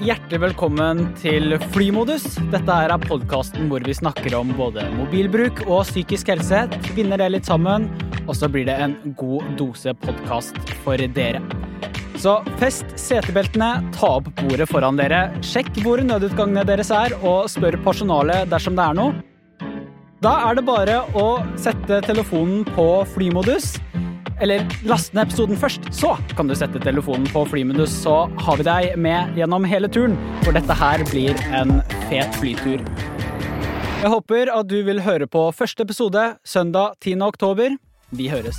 hjertelig velkommen til Flymodus. Dette er podkasten hvor vi snakker om både mobilbruk og psykisk helse. Tvinner det litt sammen, og så blir det en god dose podkast for dere. Så fest setebeltene, ta opp bordet foran dere, sjekk hvor nødutgangene deres er, og spør personalet dersom det er noe. Da er det bare å sette telefonen på flymodus. Eller last ned episoden først, så kan du sette telefonen på flyminus, så har vi deg med gjennom hele turen, for dette her blir en fet flytur. Jeg håper at du vil høre på første episode søndag 10. oktober. Vi høres.